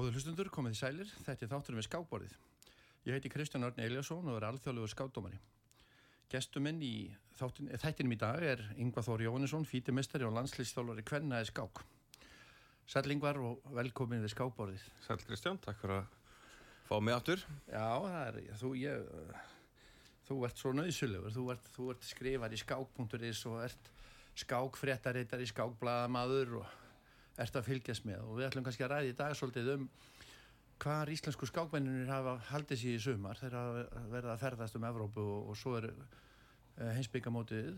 Góður hlustundur, komið í sælir, þetta er þátturum við skákborðið. Ég heiti Kristján Örn Eliasson og er alþjóðlegur skákdómari. Gestur minn í þáttin, þættinum í dag er Yngvar Þóri Jónesson, fítimestari og landslýstjálfari Kvennaði skák. Sæl Yngvar og velkomin við skákborðið. Sæl Kristján, takk fyrir að fá mig áttur. Já, það er, þú, ég, þú ert svo nöðsulegur, þú ert, þú ert skrifar í skák.is og ert skákfréttarittar í skákbladamadur og ert að fylgjast með. Og við ætlum kannski að ræði í dag svolítið um hvar íslensku skákmenninir hafa haldið sér í sumar. Þegar verða að ferðast um Evrópu og, og svo er uh, heimsbyggamótið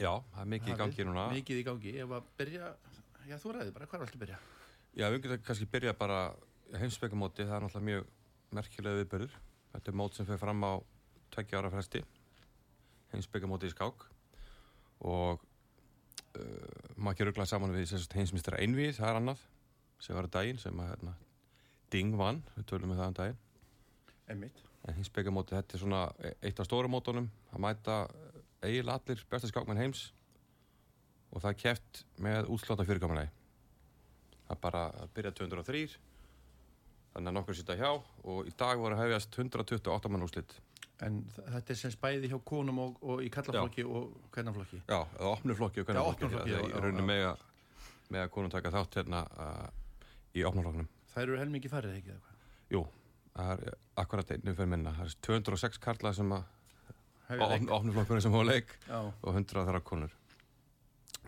Já, það er mikið í gangi núna. Mikið í gangi, var að byrja Já, þú ræði bara, alltaf að byrja? Já, við getum kannski byrja bara heimsbyggamóti, það er náttúrulega mjög merkilega viðbörður Þetta er mót sem fyrir fram á tveggja ára fresti. Heimsbyggamóti í skák. Og uh, maður ekki rugglaði saman við heimsmyndstra einvið, það er annað sem var að daginn sem að hérna, Ding vann, við tölum með það um daginn. Einmitt. En heimsbyggamóti, þetta er svona eitt af stóra mótunum að mæta eiginlega allir besta skákmenn heims og það er kæft með útsláta fyrirkominni það er bara að byrja 203 þannig að nokkur sýta hjá og í dag voru að hefjast 128 mann úrslitt En þetta er sem spæði hjá konum og, og í kallaflokki og hvernaflokki? Já, eða opnuflokki og hvernaflokki. Það er raunin með, með að konum taka þátt hérna uh, í opnuflokknum. Það eru helmingi farið, ekki? Jú, það er akkurat einu fyrir minna. Það er 206 karlað sem að opnuflokkurinn sem hóa leik Já. og 100 þar að konur.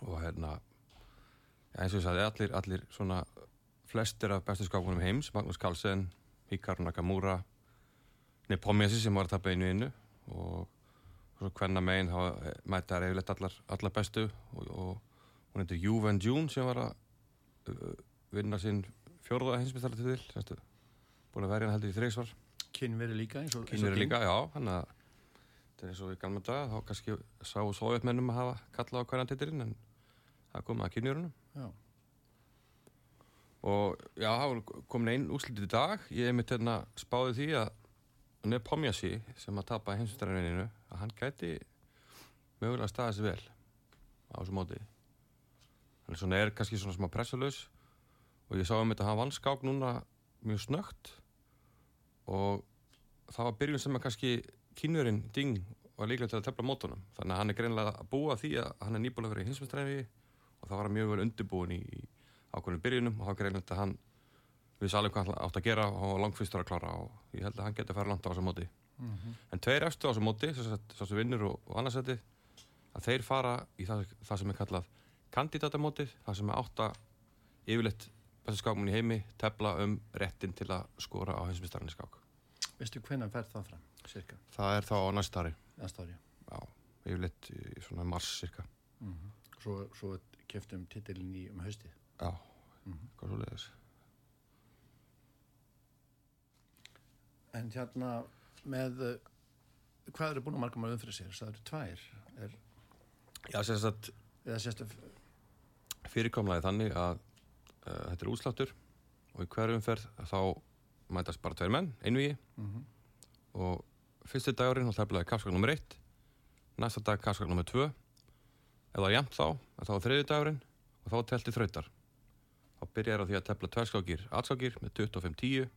Og hérna, eins og ég sagði, allir, allir svona flestir af bestu skákunum heims, Magnús Carlsen, Hikaru Nakamura, Nepomniachtchi sem var að tapja einu innu og svo hvenna meginn þá mæta það reyfilegt allar, allar bestu og, og hún heitir Yu Wen Jun sem var að uh, vinna sinn fjórða hinsmyndstæla til til búin að verja hann heldur í þreysvar Kynveri líka eins og Kynveri líka, já hann að þetta er eins og í gamla dag þá kannski sá sovjetmennum að hafa kallað á hverjan titilinn en það kom að kynjörunum. Og já, það kom einn úslitið í dag. Ég hef mitt hérna spáðið því að Nepomniachtchi sem að tapa heimsumstæðarvinninu að hann gæti mögulega staðið sér vel á þessu móti. Þannig svona er kannski svona smá pressalus og ég sá um þetta að hann vann skák núna mjög snögt og það var byrjun sem að kannski kynurinn Ding var líklega til að tefla mótunum. Þannig að hann er greinlega að búa því að hann er nýbúlega í heimsumstæðarvinni og það var mjög vel undirbúin í, ákveðinu byrjunum og var greinlega að hann vissi alveg hvað átt að gera og langfyrstur að klára og ég held að hann geti að fara langt á þessu móti mm -hmm. en tveir eftir á þessu móti svo sem vinnur og, og annarsæti að þeir fara í það, það sem er kallað kandidatamótið, það sem er átt að yfirleitt bestu skákmun í heimi tefla um réttin til að skora á heimsmyndstarinn í skák Veistu hvernig fer það fram, cirka? Það er þá á næsta ári Næsta ári Já, yfirleitt í svona mars, cirka mm -hmm. Svo, svo keftum titilin í um haustið Já, mm -hmm. hvað svo leiðis En hérna með hvað eru búin að marka maður umfyrir sér? Það eru tvær er, Já, sérst að fyrirkomlaði þannig að uh, þetta er útsláttur og í hverjum umferð þá mætast bara tveir menn, einvigi mm -hmm. og fyrstu dagurinn þá teflaði kapskak nr. 1 næsta dag kapskak nr. 2 eða jæmt þá, þá er þriði dagurinn og þá telti þrautar þá byrjar á því að tefla tverskákir aðskákir með 25-10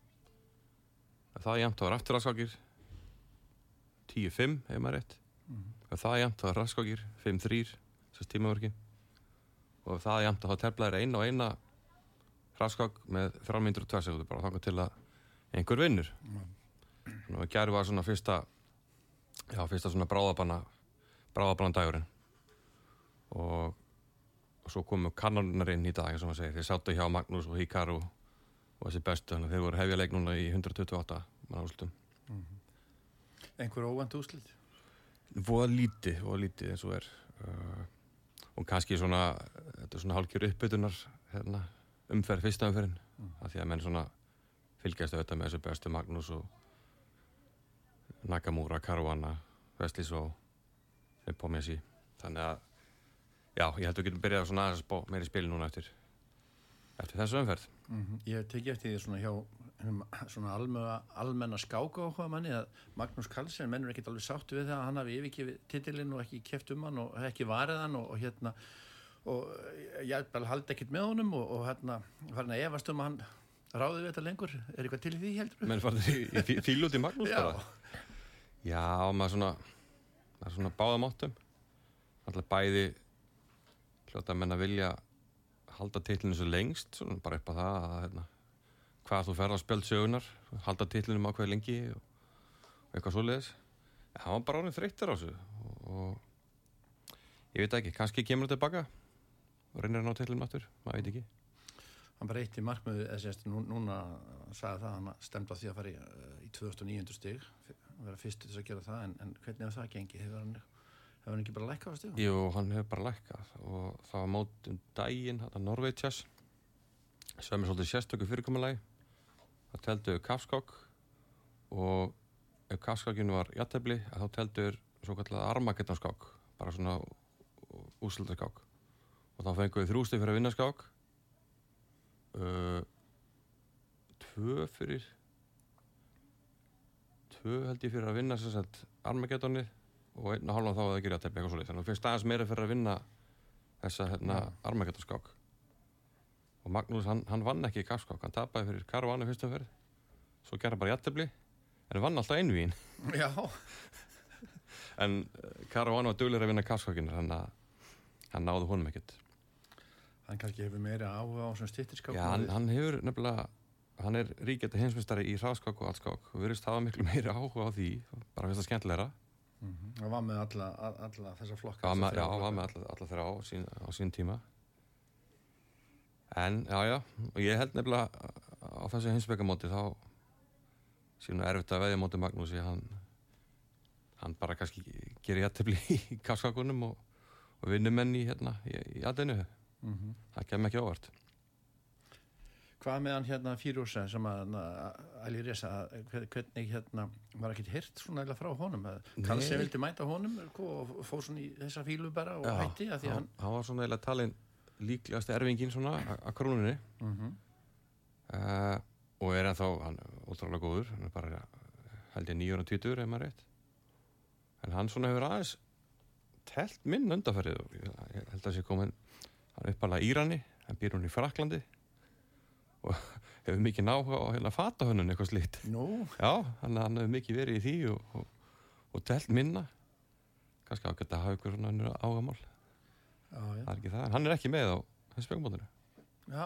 það er jæmt að vera afturraskakir 10-5 hefur maður rétt. Mm -hmm. það er jæmt að vera raskakir 5-3 þess tímaverki og það er jæmt að hafa teflaðir eina og eina raskak með 3 mindur og 2 segundur bara þanga til að einhver vinnur. Mm. -hmm. og gerði var svona fyrsta já fyrsta svona bráðabanna bráðabanna dagurinn og og svo komu kannanarinn í dag og maður segir, þeir sáttu hjá Magnús og Hikaru og þessi bestu, þannig að þeir voru hefja leik núna í 128 mannúslutum mm -hmm. Einhver óvænt úslit? Voða lítið, voða lítið eins og er uh, og kannski svona þetta er svona hálkjör uppbytunar hérna, umferð, fyrsta umferðin mm. að því að menn svona fylgjast auðvitað með þessu bestu Magnús og Nakamura, Caruana Veslis og Nepomniachtchi þannig að já, ég held að við getum byrjað svona aðeins meiri spil núna eftir eftir þessu umferð Mm -hmm. Ég teki eftir því svona hjá svona almenna, almenna skáka áhuga manni að Magnús Karlsson mennur ekkert alveg sáttu við það að hann hafi yfirkifið titilinn og ekki keft um hann og ekki varið hann og, og hérna og ég haldi ekkert með honum og, og hérna farin að efast um að hann Ráðu við þetta lengur? Er eitthvað til því heldur? menn farið í, í fí- fíl út í Magnús Já. bara já, maður svona maður svona báða máttum alltaf bæði hljóta menn að vilja halda titlinu svo lengst bara upp á það að hérna, hvað þú ferð á spjöld sögunar halda titlinum á hvað lengi og, og eitthvað svoleiðis en hann var bara orðin þreyttur á þessu og, ég veit ekki, kannski kemur það tilbaka og reynir hann á titlinum aftur, maður veit ekki Hann í markmiðu, sérst, nú, núna sagði það, hann stemdi á því að fara í, uh, í 2009 stig, að vera fyrst til þess að gera það, en, en hvernig hefur það gengið? Hefur hann, hefur hann ekki bara lækkað á stigum? Jú, hann hefur bara lækkað og það var mót um daginn, þetta Norveitjas sem er svolítið sérstöku fyrirkomulagi. Það teldu kafskák og ef kafskákinu var jættefli þá teldur svo kallar armagetanskák bara svona úsöldaskák og þá fengum við þrjústi fyrir að vinna skák. Uh, tvö fyrir tvö held ég fyrir að vinna sem sagt armagetanið og einn og hálfan þá að það gerir að tefla eitthvað svolítið þannig að þú fyrst aðeins meira fyrir að vinna þessa hérna Já. armagetanskák og Magnús hann, hann vann ekki í kafskák, hann tapaði fyrir Caruana fyrstum ferð svo gerði bara jættefli en vann alltaf einvíin Já, en uh, Caruana var duglir að vinna kafskákinu þannig að hann náði honum ekkert. Hann kannski hefur meira áhuga á svona stýttirskák. Já, hann, hann hefur nefnilega hann er ríkjandi heimsmyndstari í hraðskák og allskák og virðist hafa miklu meira áhuga á því bara finnst það skemmtilegra Mm Hann var með alla, alla, þessa flokka. Já, þrjá var með alla, alla þeirra á sín, á sín tíma. En, já, já og ég held nefnilega á þessu heimsbyggamóti þá síðan erfitt að veðja móti Magnúsi. Hann, hann bara kannski gerir jættefli í kasskakunum og, og vinnumenn í hérna í, í aðeinu, Mhm. það kem ekki ávart Hvað með hann hérna Fírúsa sem að Æli hver- hvernig hérna var ekkert hirt svona eða frá honum Nei. vildi mæta honum og fór svona í þessa fílu bara og hætti að því hann, hann var svona eiginlega talin líklegast erfingin svona að krónunni mm -hmm. uh, og er ennþá hann ótrúlega góður hann er bara held ég nýjur og tvítur ef maður rétt en hann svona hefur aðeins telt minn undarferðið og ég, held að sé komin hann er uppalega Írani, hann býr hún í Fraklandi og hefur mikið náhuga á hérna fatahönnun eitthvað slíkt. Nú, já, hann, hann hefur mikið verið í því og, og, og telt minna. Kannski ágætt að hafa ykkur ágamál já, það er ekki það, hann er ekki með á hensspjöngumótinu já,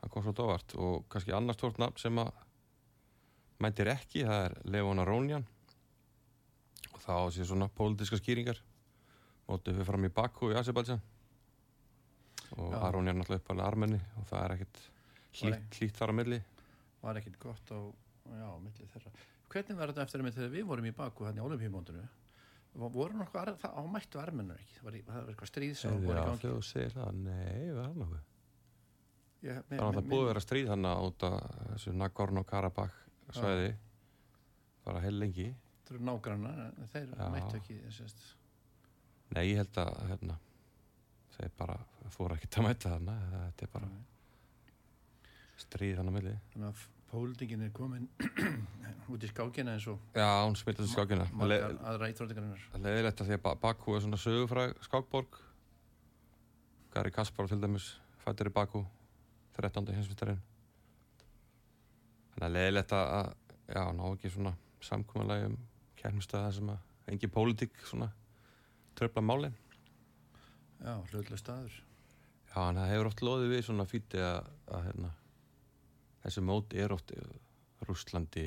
hann kom svo dóvart og kannski annars tórt nafn sem að mæntir ekki, það er Leona Rónjan. Og það á sér svona pólitíska skýringar. Mótið við fram í Baku í Azerbaijan. Og. Arónjan er náttúrulega uppalega armenni og það er Nei. Hlýtt, hlýtt þar á milli. Var ekkert gott á, já, milli þeirra. Hvernig var þetta eftir að þegar við vorum í Baku hann í Olimpíumóndinu voru nokkuð, ar- það ámættu armennur ekki? Það var, það var eitthvað stríð sem voru í Já, gangi. Þegar þú segir það, nei, það er nokkuð. Ég- Það er náttúrulega búið að vera stríð hann út af þessu Nagorno-Karabakh svæði. Bara heil lengi. Það eru nágrannar, þeir Já. mættu ekki. Nei, ég held að hérna, þeir bara fóru ekkert að mæta þarna. Þetta er bara stríð hann á milli Þannig að pólitingin er komin út í skákina eins og Já, hún smitast í skákina aðra íþróttingarinnar. það er leiðilegt að því að Ba- Bakú er svona sögufræg skákborg Gary Kasparov til dæmis fættur í Bakú 13. hinsvistarinn Þannig að leiðilegt að að, já, ná ekki svona samkominlega um kærnumstöða sem að engin pólitík svona tröfla málin Já, hlutlega staður. Já, en það hefur oft loðið við svona fíti að, að hérna, þessi mót er oft í Rússlandi,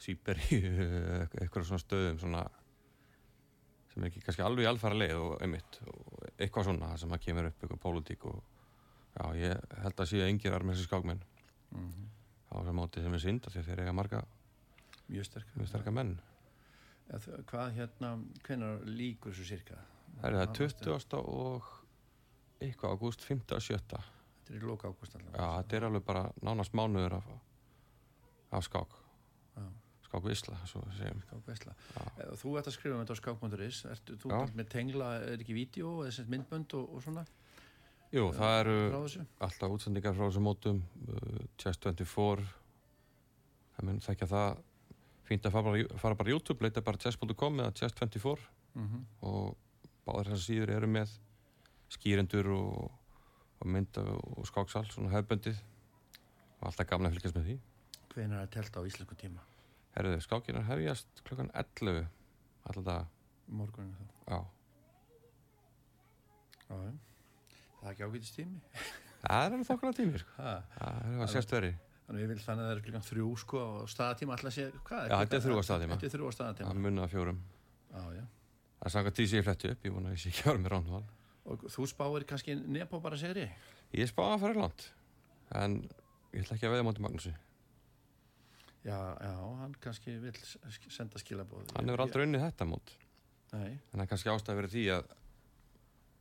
Sýberi, eitthvað svona stöðum svona, sem er ekki kannski alveg alfæra leið og einmitt og eitthvað svona sem að kemur upp eitthvað pólitík og já, ég held að að yngir armessi skákmenn Mm á þessum móti sem er synd því þeir eiga marga Mjög sterk. mjög sterka menn. Ja, þ- hvað hérna, hvenær líkur þessu cirka? Það er það 20. og eitthvað ágúst 5. og 7. Þetta er í loka ágúst allavega. Já, þetta er alveg bara nánast mánuður af, af skák. Já. Skák Ísla, svo við segjum. Skák veistla. Já. Eh, Þú ert að skrifa um þetta á skák.is. Ertu þú bara með tengla, er ekki vídeo eða myndbönd og, og svona Jú, það eru frá þessu? alltaf útsendingar frá þessum mótum, uh, Chess 24, það mun þekkja það, fínt að fara bara, fara bara YouTube, leita bara chess.com eða Chess 24 Mm og báðar þessar síður eru með skýrendur og, og mynda og skáksal, svona hefböndið og alltaf gamla að fylgjast með því Hvenær er að telta á íslensku tíma? Herðu, skákinar hefjast klukkan 11 alltaf dag, Morguninu þá. já já. Það er ekki ágætist tími. það er alveg þokkala tími, sko Ha. það er sérst veri Þannig við viljum þannig að það er klukkan þrjú sko og staðatíma alltaf sé, hvað Já, þetta er þrjú á staðartíma. Þetta er þrjú á staðatíma. að munna fjórum Já, já. það er því sem ég fletti upp, ég vona að ég sé ekki ára með rándval Og þú spáir kannski nepo bara segri? ég spáði að fara langt en ég ætla ekki að veða móti Magnúsi. Já, já, hann kannski vil senda skilabóð. hann hefur aldrei unnið þetta mót. Nei, en það er kannski ástæði verið því að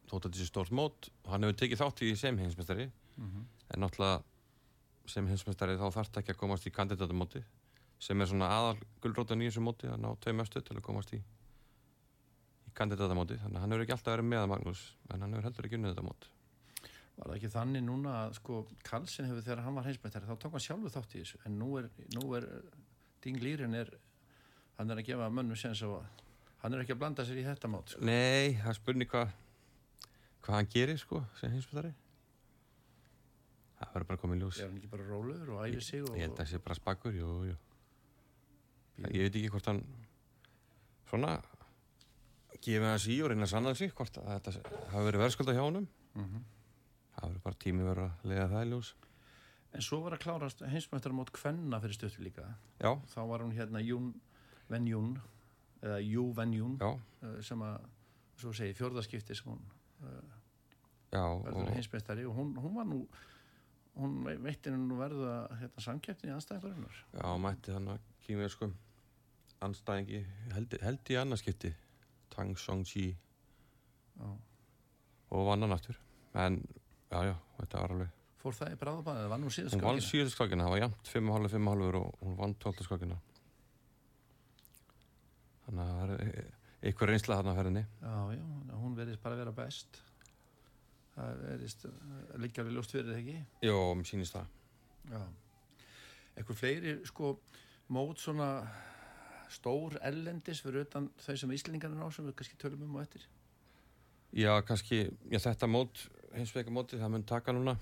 þótt að þetta sé stórt mót hann hefur tekið þátt í sem hinsmestari mm en náttúrulega sem hinsmestari þá þarf það ekki að komast í kandidatamóti sem er svona aðal gullrótan í þessu móti að ná tvei mestu til að komast í í kandidatamóti þannig að hann hefur ekki alltaf verið með að Magnús en hann hefur heldur ekki unnið þetta mót var það ekki þannig núna að sko Karlsson hefur þegar hann var heimsmættari þá tók hann sjálfu þátt í þessu en nú er, nú er Ding Lýrin er hann er að gefa mönnum á að hann er ekki að blanda sér í þetta mót sko. Nei, það er spurning hvað hvað hann gerir sko sem hinsmestari það verður bara komið ljós er hann ekki bara rólegur og æfi sig og, Ég held að það sé bara spakur, jú, jú. Ég veit ekki hvort hann svona gefið hans í og reyna að sanna sig hvort að þetta hafi verið verðskulda hjá honum. Mhm. Það verður bara tími verið að lega það í ljós. en svo var að klárast heimsmættari mót Kvenna fyrir stöttu líka Já, þá var hún hérna Jún Ven Jún eða Jú Ven Jún já, uh, sem að svo segi fjórðaskipti sem hún já. verður Og, heimsmeistari og hún, hún var nú hún ve- veitti henni nú verða hérna, samkeppni í anstæðingarinnar já, mætti hann að kýmið sko anstæðingi, held, held í annarskipti Tang Song Chi Já. og vann hann aftur. En, já, já, þetta var alveg fór það í bráðabæðið, það var nú síðast Hún vann síðustu skakina, það var jæmt 5,5, 5,5 og hún vann 12 skakina. Þannig að það er eitthvað reynsla þarna að ferðinni. já, já, hún verðist bara að vera best það verðist líka alveg ljóst fyrir ekki Jó, mér sýnist það. já eitthvað fleiri sko mót svona stór ellendis fyrir utan þau sem Íslingarnir á sem við kannski tölum um og eftir Já, kannski, já, þetta mót, hins vegar mótið, það mun taka núna.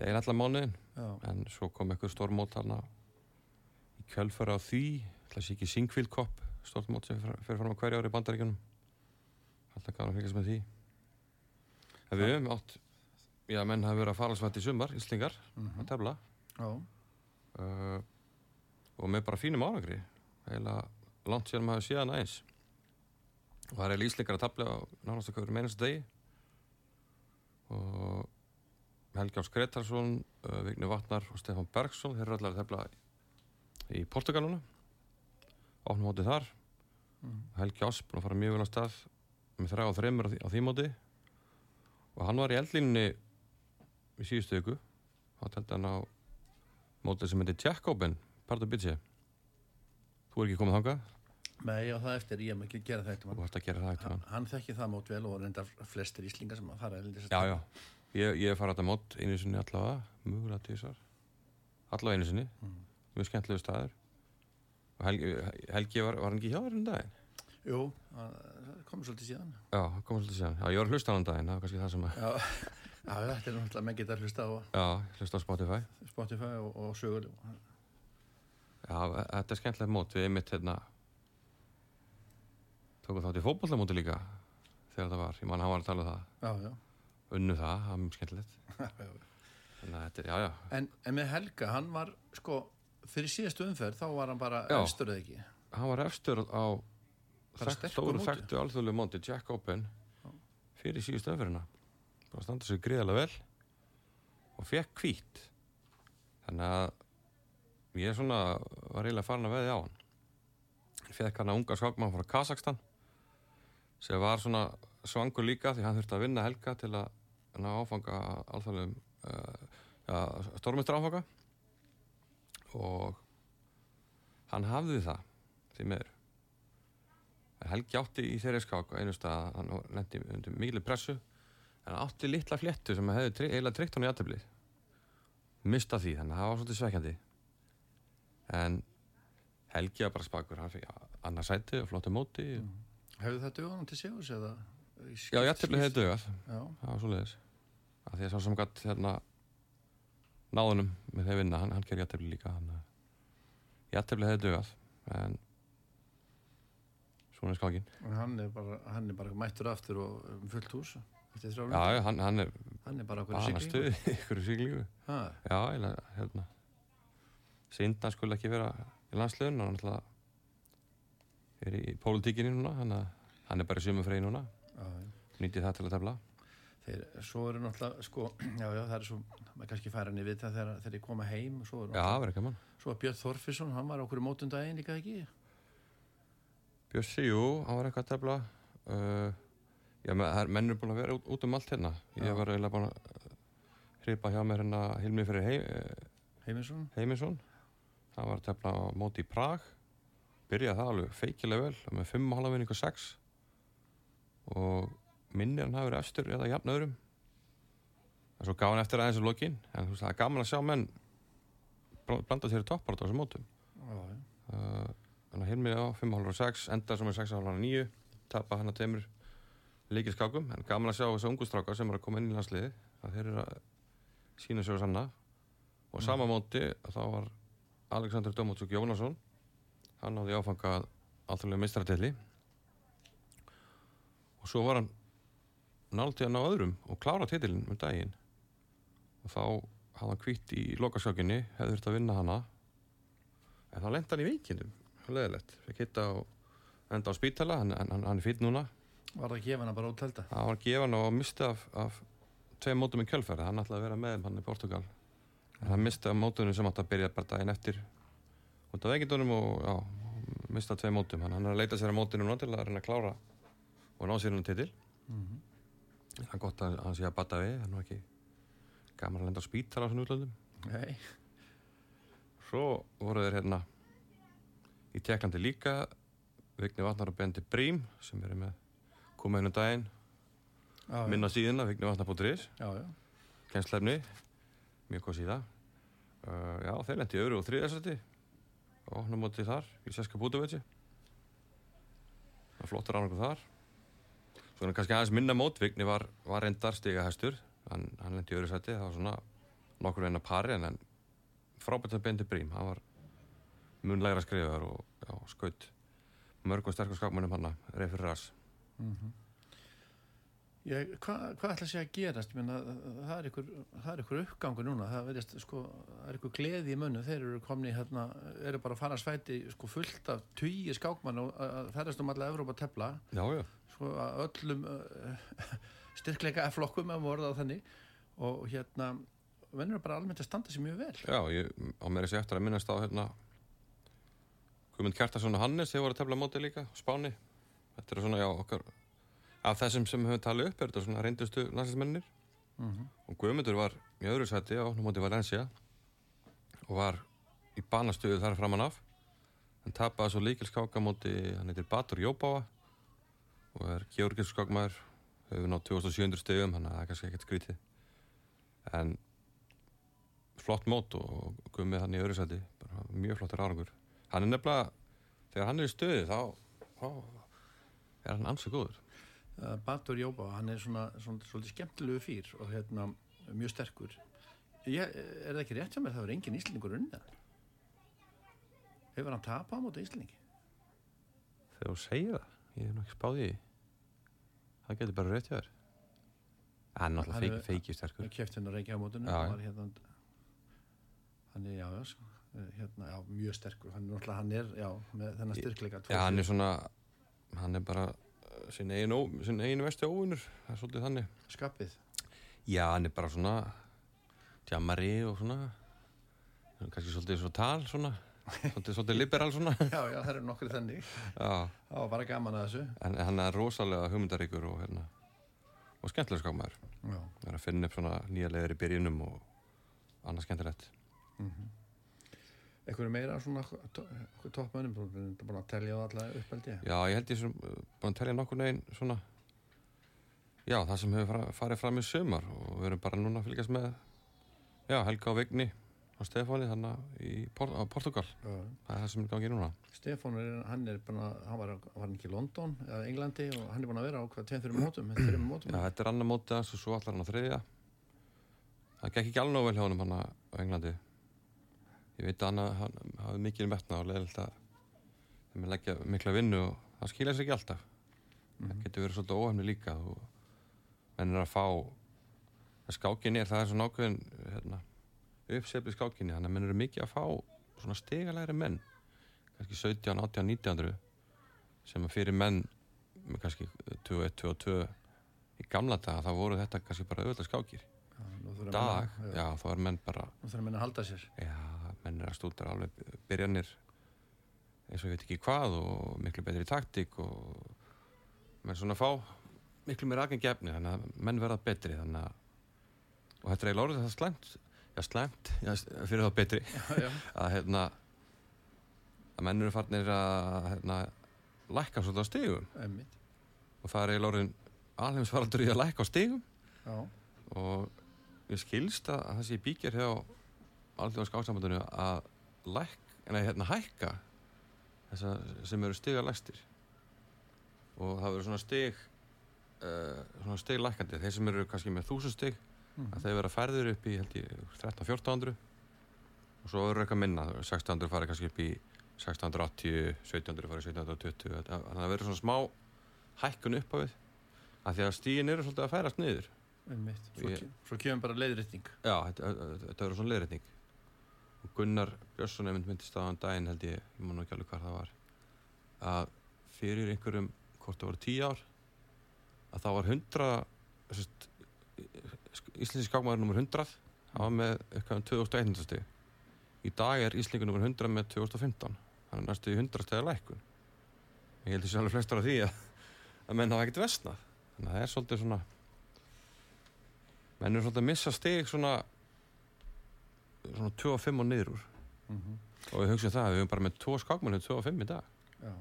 Ég er allar mánuðin, en svo kom eitthvað stór mót þarna í kjölfara á því, það sé ekki Singfield Cup, stórt mót sem fer fram á hverju ári í bandaríkjunum. Alltaf gana að fylgjast með því. En við höfum átt, já, menn hafa verið að fara svætt í sumar, Íslingar, mm að tefla. já, uh, og með bara fínum árangri eiginlega langt sér maður síðan aðeins og það er eiginlega ísleikar að tafla á nánast okkur meinast degi. Og Helgi Ás Gretarsson uh, Vigni Vatnar og Stefán Bergsson þeir eru allar að tefla í Portugaluna opnum mótið þar. Mm. Helgi Ás búin að fara mjög vel á stað með þrjá og þreymur á, því, móti. Og hann var í eldlínni í síðustu viku. Þá teldi hann á mótið sem heitir Pardo Bitsi þú er ekki komið þangað? Nei, já, það eftir, ég hef ekki að gera þetta þú vart að gera það eftir hann, hann hann þekki það mót vel og reyndar flestir Íslingar sem að fara ellendis já, já, ég, ég fara þetta mót einu sinni allavega, mjögulega tísar allavega einu sinni. Mm. mjög skemmtilegu staður. Og Helgi, Helgi var, var hann ekki hjá þér um daginn? Jú, það það kom svolítið síðan. Já, komið svolítið síðan, já, ég var að hlusta á hann um daginn það var kannski það sem að, Já, já þetta er náttúrulega menn geta að hlusta á já, hlusta á Spotify. Spotify og, og sögur Já, þetta er skemmtilegt mót. Við einmitt hérna tókum þátt í fótbollamóti líka þegar það var, ég man hann var að tala um það. Já, já, unnu það, það var mjög skemmtilegt. Þannig að þetta er, já, já, En, en með Helga, hann var sko, fyrir síðastu umferð þá var hann bara efstur eða ekki? Hann var efstur á stóru þekktu alþjóðlegu móti Jack Open fyrir síðustu öfverina bara standa sig gríðarlega vel og fekk hvít þannig að ég svona var eiginlega farin að veði á hann. Fekk hann að unga skákmann frá Kazakstan sem var svona svangur líka því hann þurfti að vinna helga til að ná áfanga alþjóðlegum uh, ja, stórmestur áfanga og hann hafði það því meður Helgi átti í þeirri skák á einu stað hann lendi undir miklu pressu. En hann átti litla fléttu sem hefði eiginlega tryggt hann í aðtöflið mista því, þannig að það var svolítið svekkjandi en Helgi spakur, hann fikk annað sæti og flottu móti. Mm. Hefur það dögunum til séus eða í já, í aðtöflið hefði dögað Já, það var svoleiðis. Að því að sá sem gætt hérna náðunum með þeir vinna, hann, hann gerir jættefli líka hann, jættefli hefði dögað en svona er skákin En hann er bara, hann er bara mættur aftur og um fullt hús já, hann, hann er Hann er bara okkur hann er siglingu. stuð í Ha, já, hérna Sindan skulle ekki vera í landsliðun hann alltaf er í pólitíkinni núna hann, hann er bara í sumufrei núna já, já. nýtið það til að tefla Þeir, svo eru náttúrulega, sko, já, já, það er svo, maður kannski færa hann í vita þegar þeir koma heim og svo er já, náttúrulega, verður ekki mann svo er Björn Þorfisson, hann var okkur í mótundaginn líka ekki? Bjössi, jú, hann var eitthvað að tefla uh, já, menn, það er- menn er búin að vera út, út um allt hérna ég Já. var eiginlega búin að hripa hjá mér hérna Hilmi fyrir heim, Heiminsson? Heiminsson hann var tefla móti í Prag. Byrjaði það alveg feikilega vel með 5,5 vinningu 6 og minnir hann hafi verið efstur eða jafn öðrum. En svo gaf hann eftir aðeins í lokin. En þú veist það er gaman að sjá menn bl- blanda sér í toppar á þessum mótum. Uh, þannig að Hilmi á 5,5 og 6 enda sem er 6,5 og 9 tapa hann að teimur leikir skákum en gaman að sjá þessu ungu strákar sem er að koma inn í landsliði að þeir eru að sína sig og sanna. Og Mm. sama móti þá var Alexander Dómatsuk Jónasson. Hann náði áfanga alltaf meistaratelli og svo var hann náttúrulega að ná öðrum og klára titilin um daginn. Og þá hafði hann kvitt í lokaskákinni hefði þurft að vinna hana. En þá lenda hann í vikindum leðilegt, fikk hitta á enda á spítala, hann, hann, hann er fýtt núna. Var það að gefa hann bara út telta? hann var gefan og misti af, af tveim mótum í kjölfæri, hann ætlaði að vera með hann í Portugal misti af mótunum sem átti að byrja bara daginn eftir út af veikindunum og já, misti af tveim mótum. Hann, er að leita sér að núna til að reyna að klára og ná sér hann titil. Mm það er gott að hann sé að bata við hann er nú ekki gaman að lenda á spítala á svona útlöndum. Nei, Svo voru þeir hérna í Tjekklandi líka Vigni Vatnar og Bendi Brím sem eru með koma einu daginn. Já, já. minna síðuna vignivatnar.is Já, já. kennslefni mjög góð síða uh, Já, þeir lendi í öðru og þriðasætti og opnum mótið þar í Seska Bútuveci það flottur ánægur þar. Svo er kannski aðeins minna mót. Vigni var, var reyndar stiga hestur hann, hann lendi í öðru sætti það var svona nokkur eina pari en, frábært að Bendi Brím. Hann var mun lægra skrifaðar og skaut mörgum sterkum skakmannum hann reyð fyrir ras Mm Ég, hvað hva ætla að sé að gerast? Meina, það er ykkur, það er ykkur uppgangur núna, það, verðist, sko, það er ykkur gleði í munnu, þeir eru komni hérna, eru bara að fara svæti sko, fullt af tugi skákmann og ferðast um alla Evrópa tefla, sko, öllum uh, styrkleika flokkum að vorða á þannig. Og hérna vennur bara almennt að standa sér mjög vel. Já, ég á mér þessi eftir að minnast á hérna Guðmund Kjartarsson og Hannes þeir voru að tefla móti líka, Spáni. Þetta er svona, já, okkar af þessum sem höfum talið upp er þetta svona reyndustu landslæsmennir Mm -hmm. og Guðmundur var í öðru sæti á opnum móti Valencia og var í banastuðu þar framan af. Hann tapaði svo líkilskáka móti hann heitir Batur Jóbáa og er georgis skákmaður hefur nátt 2700 stegum þannig að það er kannski ekkert skrítið. En flott mót og Guðmund hann í öðru sæti bara mjög flottur árangur. Hann er nefnilega, þegar hann er í stöðu þá, þá er hann ansið góður Batur Jóba, hann er svona, svona svolítið skemmtilegu fýr og hérna mjög sterkur. Ég, er það ekki rétt hjá mér, það er engin íslendingur unnið hann? Hefur hann tapað á móti íslendingi? þegar þú segir það, ég hef nú ekki spáð í því. það getur bara rétt hjá þér hann er Hann náttúrulega feik, feikið sterkur Ég kefti hann að reykja á var hérna hann er, já, já, sko, eh, hérna, já, mjög sterkur hann er náttúrulega, hann er, með þennan styrkleika hann er svona hann er bara sinn eigin, vesti óvinnur það er svolítið þannig. Skapið já, hann er bara svona tjammari og svona hann kannski svolítið svo tal svona svolítið, svolítið liberal svona. Já, já, það eru nokkur þannig. Já, það var bara gaman að þessu. En hann er rosalega hugmyndaríkur og hérna og skemmtilega skámaður það er að finna upp svona nýja leiðir í byrjunum og annað skemmtilegt eitthvað meira svona toppmönnum, þú erum búin að telja á alla uppeldi Já, ég held ég sem búin að telja nokkur neginn svona Já, það sem hefur farið fram í sömar og við erum bara núna að fylgjast með Já, Helga og Vigni og Stefáni þannig í Por á Portugal já. það er það sem er gangið núna. Stefán er, hann er að, hann var, var ekki í London eða Englandi og hann er búin að vera á hvað tveim fyrir mótum, tveim mótum. Já, þetta er annar mótið hans og svo allar hann á þriðja. Það gekk ekki alveg vel hjá hann á Englandi ég veit að hann, hann hafði mikið metna og leðilt að þeim að leggja mikla vinnu og það skilja sér ekki alltaf. Það getur verið svolítið óhefni líka og menn er að fá að skákinni er það er svona ákveðin hérna, uppseflið skákinni þannig að menn eru mikið að fá svona stigalegri menn. Kannski 17, 18, 19 sem að fyrir menn með kannski 21, 22 í gamla daga þá voru þetta kannski bara auðvitað skákir. Já, dag, að- já, þá er menn bara Nú þurfa menn að halda sér. já, menn er að stúdra alveg byrjanir eins og ég veit ekki hvað og miklu betri taktík og menn svona fá miklu meira aðgengi efni þannig að menn verða betri þannig að og þetta er eiginlega orðið það slæmt já, slæmt, já, fyrir þá betri Já, já. að hérna að menn eru farnir að hérna, lækka svolítið á stigum Einmitt. og það er eiginlega orðin alheimsfaraldur í að lækka á stigum Já. og ég skilst að það sé bíkjar hjá alþjóðan skáksambandinu að læk, nei, hérna, hækka þessa sem eru stiga lægstir og það verður svona stig uh, svona stig lækandi þeir sem eru kannski með þúsund stig Mhm. að þeir vera færður upp í held ég 13-1400 og svo verður eitthvað minna 1600 farið kannski upp í 1680, 1700 farið 1720 þannig að það verður svona smá hækkun upp á við að því að stíin eru svolítið að færast niður. Svo, Ég- ke- svo kemur bara leiðrétting. Já, þetta, verður svona leiðrétning og Gunnar Björnsson einmitt myndist á hann daginn held ég, ég man ekki alveg hvað það var að fyrir einhverjum hvort það voru tíu ár að það var hundra Íslenski skákmaður nummer 100 það var með eitthvað um 2100 stig í dag er Íslingur nummer 100 með 2015 hann er næstu í 100 stegar lækkun. Ég held þessi alveg flestar af því að, að menn hafa ekkert vestnað þannig að það er svolítið svona menn eru svolítið að missa stig svona svona 25 og niður úr Mm -hmm. og við hugsaum það, við höfum bara með tvo skákmann 25 í dag Já.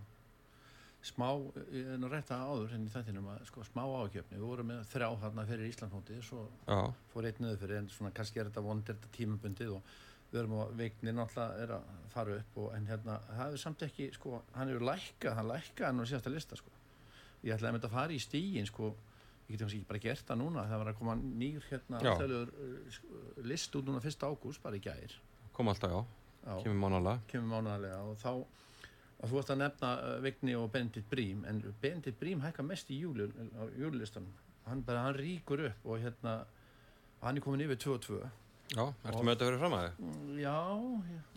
Smá, ég er nú rétt að áður henni í þættinum að sko smá ákjöfni. Við vorum með þrjá þarna fyrir Íslandsmótið, svo já, fór einn niður fyrir en svona kannski er þetta vond, er þetta tímabundið og við erum á veikni náttúrulega er að fara upp og en hérna, það hefur samt ekki sko, hann hefur lækkað, hann lækkað hann á síðasta lista sko. Ég ætlaði að mynda að fara í stígin sko, ég geti kannski bara gert það núna, það var að koma nýr hérna Já. uh, sk- list út núna 1. ágúst, bara í gær. kom alltaf já, Já. Kemur mánalega kemur mánaðarlega og þá og þú ert að nefna uh, Vigni og Benedikt Brím en Benedikt Brím hækka mest í júli, á júlilistanum hann, bara, hann ríkur upp og hérna hann er komin yfir 2-2 já, ertu með þetta verið fram að þið? Mm, já,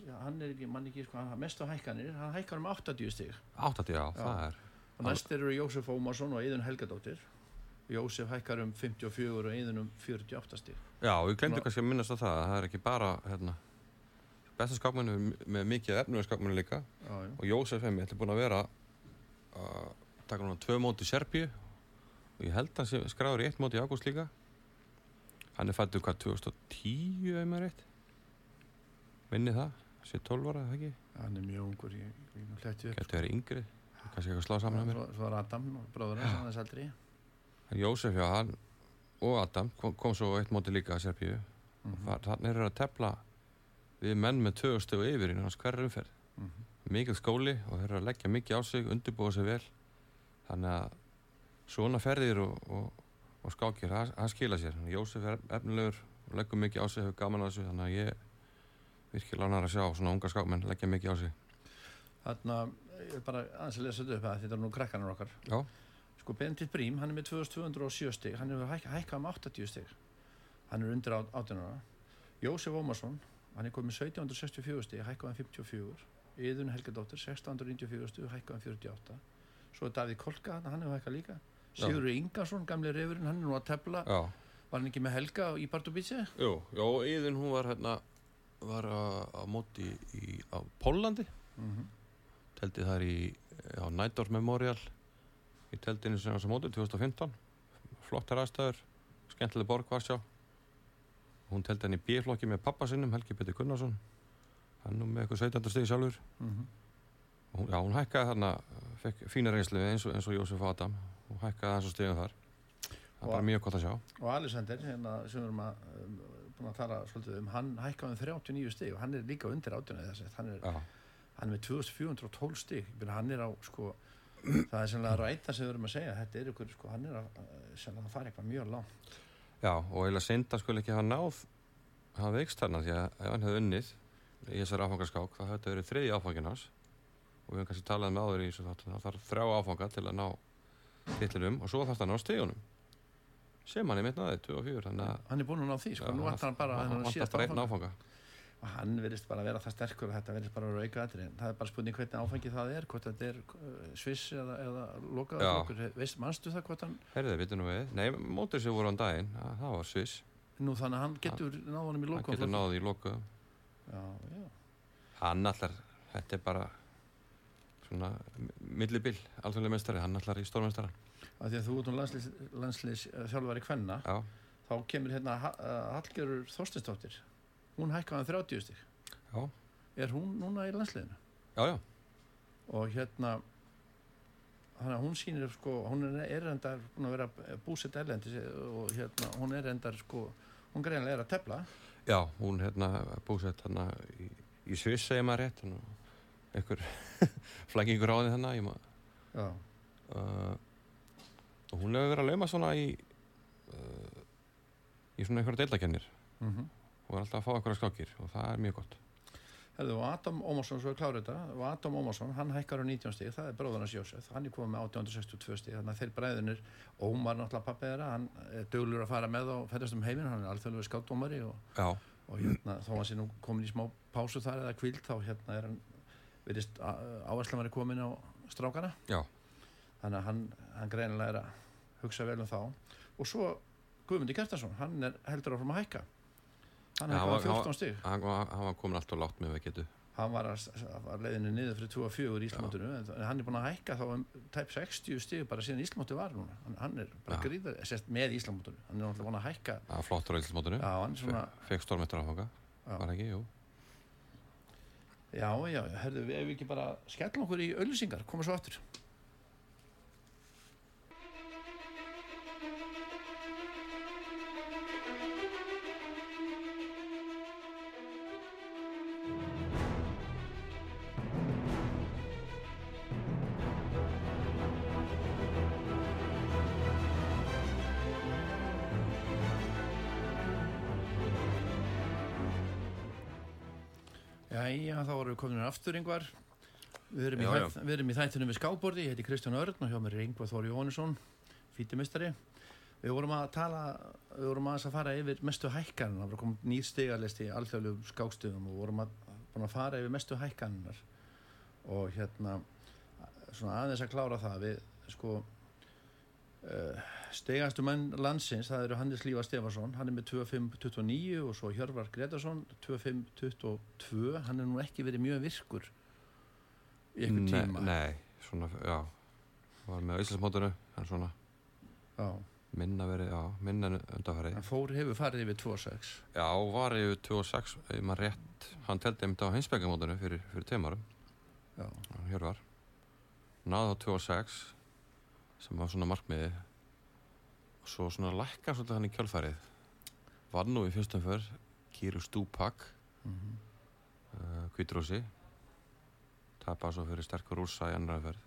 já, hann er ekki, mann ekki sko, hann mest á hækkanir, hann hækkar um 80 stig. 80, já, það er. Og næst eru Jósef Ómarsson og Eðun Helgadóttir Jósef hækkar um 54 og Eðun um 48 stig. Já, við glemdum Ná- kannski að minnast á það að það er ekki bara hérna, besta skákmann með mikið efnulega skákmann líka. Já, já, og Jósef ætli búin að vera að taka núna tvö mót í Serbíu. Og ég held að hann skráður í eitt mót í ágúst líka. Hann er fættur hvað 2010 ef maður rétt? Minni það, sé 12 ára eða ekki? Hann er mjög ungur ég, ég, ég hlætti upp getur verið yngri, kannski eitthvað slá saman að mér. Svo, er Adam, bróður hans, hann er saldri En Jósef, já, hann og Adam kom, kom svo eitt móti líka að Serbíu. Mm og þar, þannig er að tefla við menn með tvö stegu yfir í hans hverju umferð. -hmm. mikið skóli og þeir eru að leggja mikið á sig undirbúa sig vel. Þannig að svona ferðir og, og, og skákir, það, það skila sér. Jósef er efnilegur og leggur mikið á sig hefur gaman á þessu, þannig að ég virkilega ánægður að sjá svona unga skákmenn leggja mikið á sig. Þarna, ég er bara aðeins að lesa þetta upp að þetta er nú krakkanur okkar. Já, sko Benedikt Brím, hann er með 2207 stig. Hann hefur hæk, hækkað um 80 stig. Hann er undir 18 ára. Jósef Ómarsson, hann er komið með 1764 stig, hækkað um 54 Yðun Helgadóttir, 1694 stig hækkað um 48 svo er Davíð Kolka, hann hefur hækkað líka. Sigurður Ingarsson, gamli reyfurinn, hann er nú að tefla. Já, var hann ekki með Helga í Bardubíci? jú, já, Íðin hún var hérna var á, móti í, á Pólandi Mm -hmm. teldi þar í á Nædorf Memorial í teldinu sem var sem móti 2015 flottar aðstæður skemmtileg borg var sjá. Hún teldi hann í B-flokki með pappa sinnum Helgi Petur Gunnarsson. Hann nú með eitthvað 17. stegi sjálfur. Og hún, já, hún hækkaði þarna fekk fína reynslu eins og, eins og Jósef Adam. Hún hækkaði hans og stegum þar. Það bara mjög gott að sjá. og Alexander, hérna, sem við erum að um, búin að tala svolítið um, hann hækkaði um 39 stig og hann er líka undir átjuna þess hann er, hann er með 2412 stig. Ég meina, hann er á, sko það er sennilega að ræta sem við erum að segja. Þetta er ykkur, sko, hann er að, sennilega að fara eitthvað mjög langt. Já og eiginlega synda skulle ekki hafa náð hann veikst þarna því að ef hann hefði unnið í þessari áfangaskák þá hefði þetta verið þriði áfangin hans. Og við hefum kannski talað með áður í þessu þáttu það þarf þrjá áfanga til að ná titlinum og svo þarf það að ná stegunum sem hann er mitt naðið 24 þannig að hann er búin að ná því sko, nú vantar hann bara hann hann vantar síðast og hann verðist bara að vera það sterkur og þetta verðist bara að vera auka aðri en það er bara spurning hvernig áfengi það er hvort þetta er uh, sviss eða, eða Já. flokkur, veist, manstu það hvort hann Herðið, vitum við, nei, mótur sem voru á daginn, að það var Sviss. Nú þannig að hann getur náð honum í hann lokaða getur náðið í loku. Já, já, hann allar, þetta er bara svona millibill, alþjóðlega mestari, hann allar í stórmestara að þú út um landslis þjálfari kvenna já, þá kemur hérna Ha- uh, Hallgerður Þorstinsdóttir hún hækkaði hann 30 stig. Já, er hún núna í landsliðinu? Já, já, og hérna þannig að hún sýnir sko hún er, endar búin að vera búsett erlendis og hérna hún er endar sko hún greinlega er að tefla. Já, hún hérna búsett hérna í, í Sviss segir maður rétt einhver flækingur á því þannig já, uh, og hún hefur verið að lauma svona í uh, í svona einhverja deildakennir mm og er alltaf að fá einhverja skákir og það er mjög gott. Hefðu, og Adam Ómarsson, svo er klárið þetta. Og Adam Ómarsson, hann hækkar á 19 stig það er bróðarnas Jósef, hann er komið með 862 stig þannig að þeir bræðinir, Ómar náttúrulega pappi þeirra, hann er döglur að fara með og ferðast um heiminn, hann er alþjóðlega skáttdómari og, og hérna, þó hann sé nú komin í smá pásu þar eða kvíld, þá hérna er hann verðist áherslan var komin á strákana. Já, þannig að hann, hann greinilega er að hugsa vel um þá. Og svo Guðmundi Kertarsson, hann er heldur áfram að hækka hann Já, hann var- 14 stig. hann, hann var komin alltaf látt með við getu hann var að, leiðinu niður fyrir 2 og 4 í Íslamótinu en hann er búin að hækka þá um tæp 60 stig bara síðan Íslamóti var núna. Hann, hann er bara Já. gríðar, sérst með Íslamótinu. Hann er náttúrulega búin að hækka var flottur á já, er svona, fekk stórmestara áfanga, Já. var ekki, jú. Já, já, herðu ef við ekki bara skellum okkur í auðlýsingar, koma svo aftur Jæja, þá erum við komin aftur yngvar Við erum, í Já, þætt, við erum í þættunum við skábordi, ég heiti Kristján Örn og hjá mér er Yngvar Þóri Jóhannesson, fítimistari. Við vorum að tala, við vorum að fara yfir mestu hækkanina, það komið nýr stigalisti í alþjóðlegum skákstöðum og vorum að, að fara yfir mestu hækkaninar og hérna, svona aðeins að klára það, við sko, uh, stegastu menn landsins, það eru Hannes Lífa Stefansson, hann er með 2529 og svo Hjörvar Gretarsson 2522, hann er nú ekki verið mjög virkur í einhver tíma. nei, svona, já var með Íslandsmótinu en svona Já, minna verið, já, minna en undanfæri hann fór, hefur farið yfir 2.6 já, var yfir 26, ef maður rétt hann teldi einmitt á heimsbyggamótinu fyrir, fyrir hann hjörvar. Náði á 26 sem var svona markmiði og svo svona lækka svolítið hann í kjölfærið var nú í fyrstum fyrr Kýru Stúpak mm uh, Kvítrósi tapaði svo fyrir sterkur rúsa í annar ferð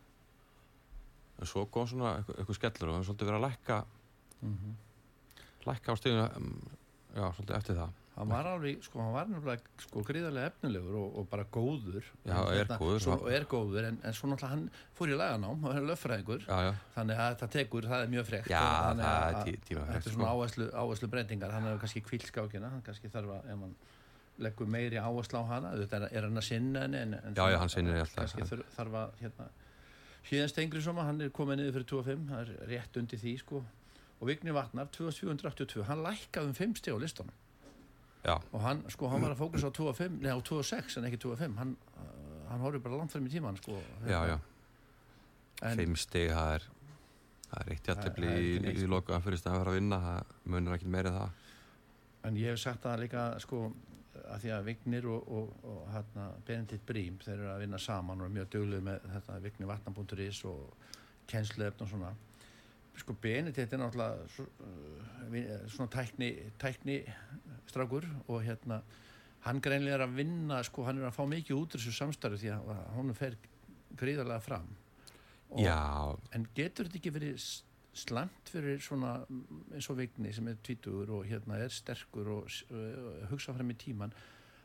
en svo kom svona eitthvað, skellur og við svolítið verið að lækka Mhm. lækka á stíðinu um, já, svolítið eftir það hann var alveg, sko, hann var nefnilega sko gríðarlega efnilegur og, og bara góður Já, En er góður. svo, og er góður, en, en svo náttúrulega hann fór í laganám, hann er löffræðingur þannig að þetta tekur, það er mjög frekt og það þetta er sko. svona áherslu, áherslu breytingar hann hefur kannski kvílskákina, hann kannski þarf að ef hann leggur meiri áherslu á hana þetta er, er hann að sinna henni en, en Já, já, hann sinnir henni alltaf. kannski þurf, þarf að hérna, síðan stengri soma, hann er komið niður fyrir 2.5 það er rétt undir því sko og Vigni Vatnar, 2482 hann lækkaði um 5 stíð á listunum já, og hann, sko, hann var að fókusa á 2.5 nei, á 2.6 en ekki 2.5 hann, uh, hann horfði bara langt frem í tíman sko, já, já. en, fimm stig, það er það er eitt jættibli í, neitt, í sko. loka fyrir stæðan að fara að vinna það munir ekki meira það. En ég hef sagt það líka sko, að því að Vignir og, og, og hérna, Benedikt Brím þeir eru að vinna saman og er mjög dugluð með þetta vignirvatnan.is og kennsluefn og svona sko Benedikt er náttúrulega uh, vi- svona tækni, tækni strákur og hérna hann greinlega er að vinna sko hann er að fá mikið út þessu samstarfi því að honum fer gríðarlega fram. Og, en getur þetta ekki verið s- slæmt fyrir svona mm, eins og Vigni sem er tvítugur og hérna er sterkur og uh, hugsa frem í tíman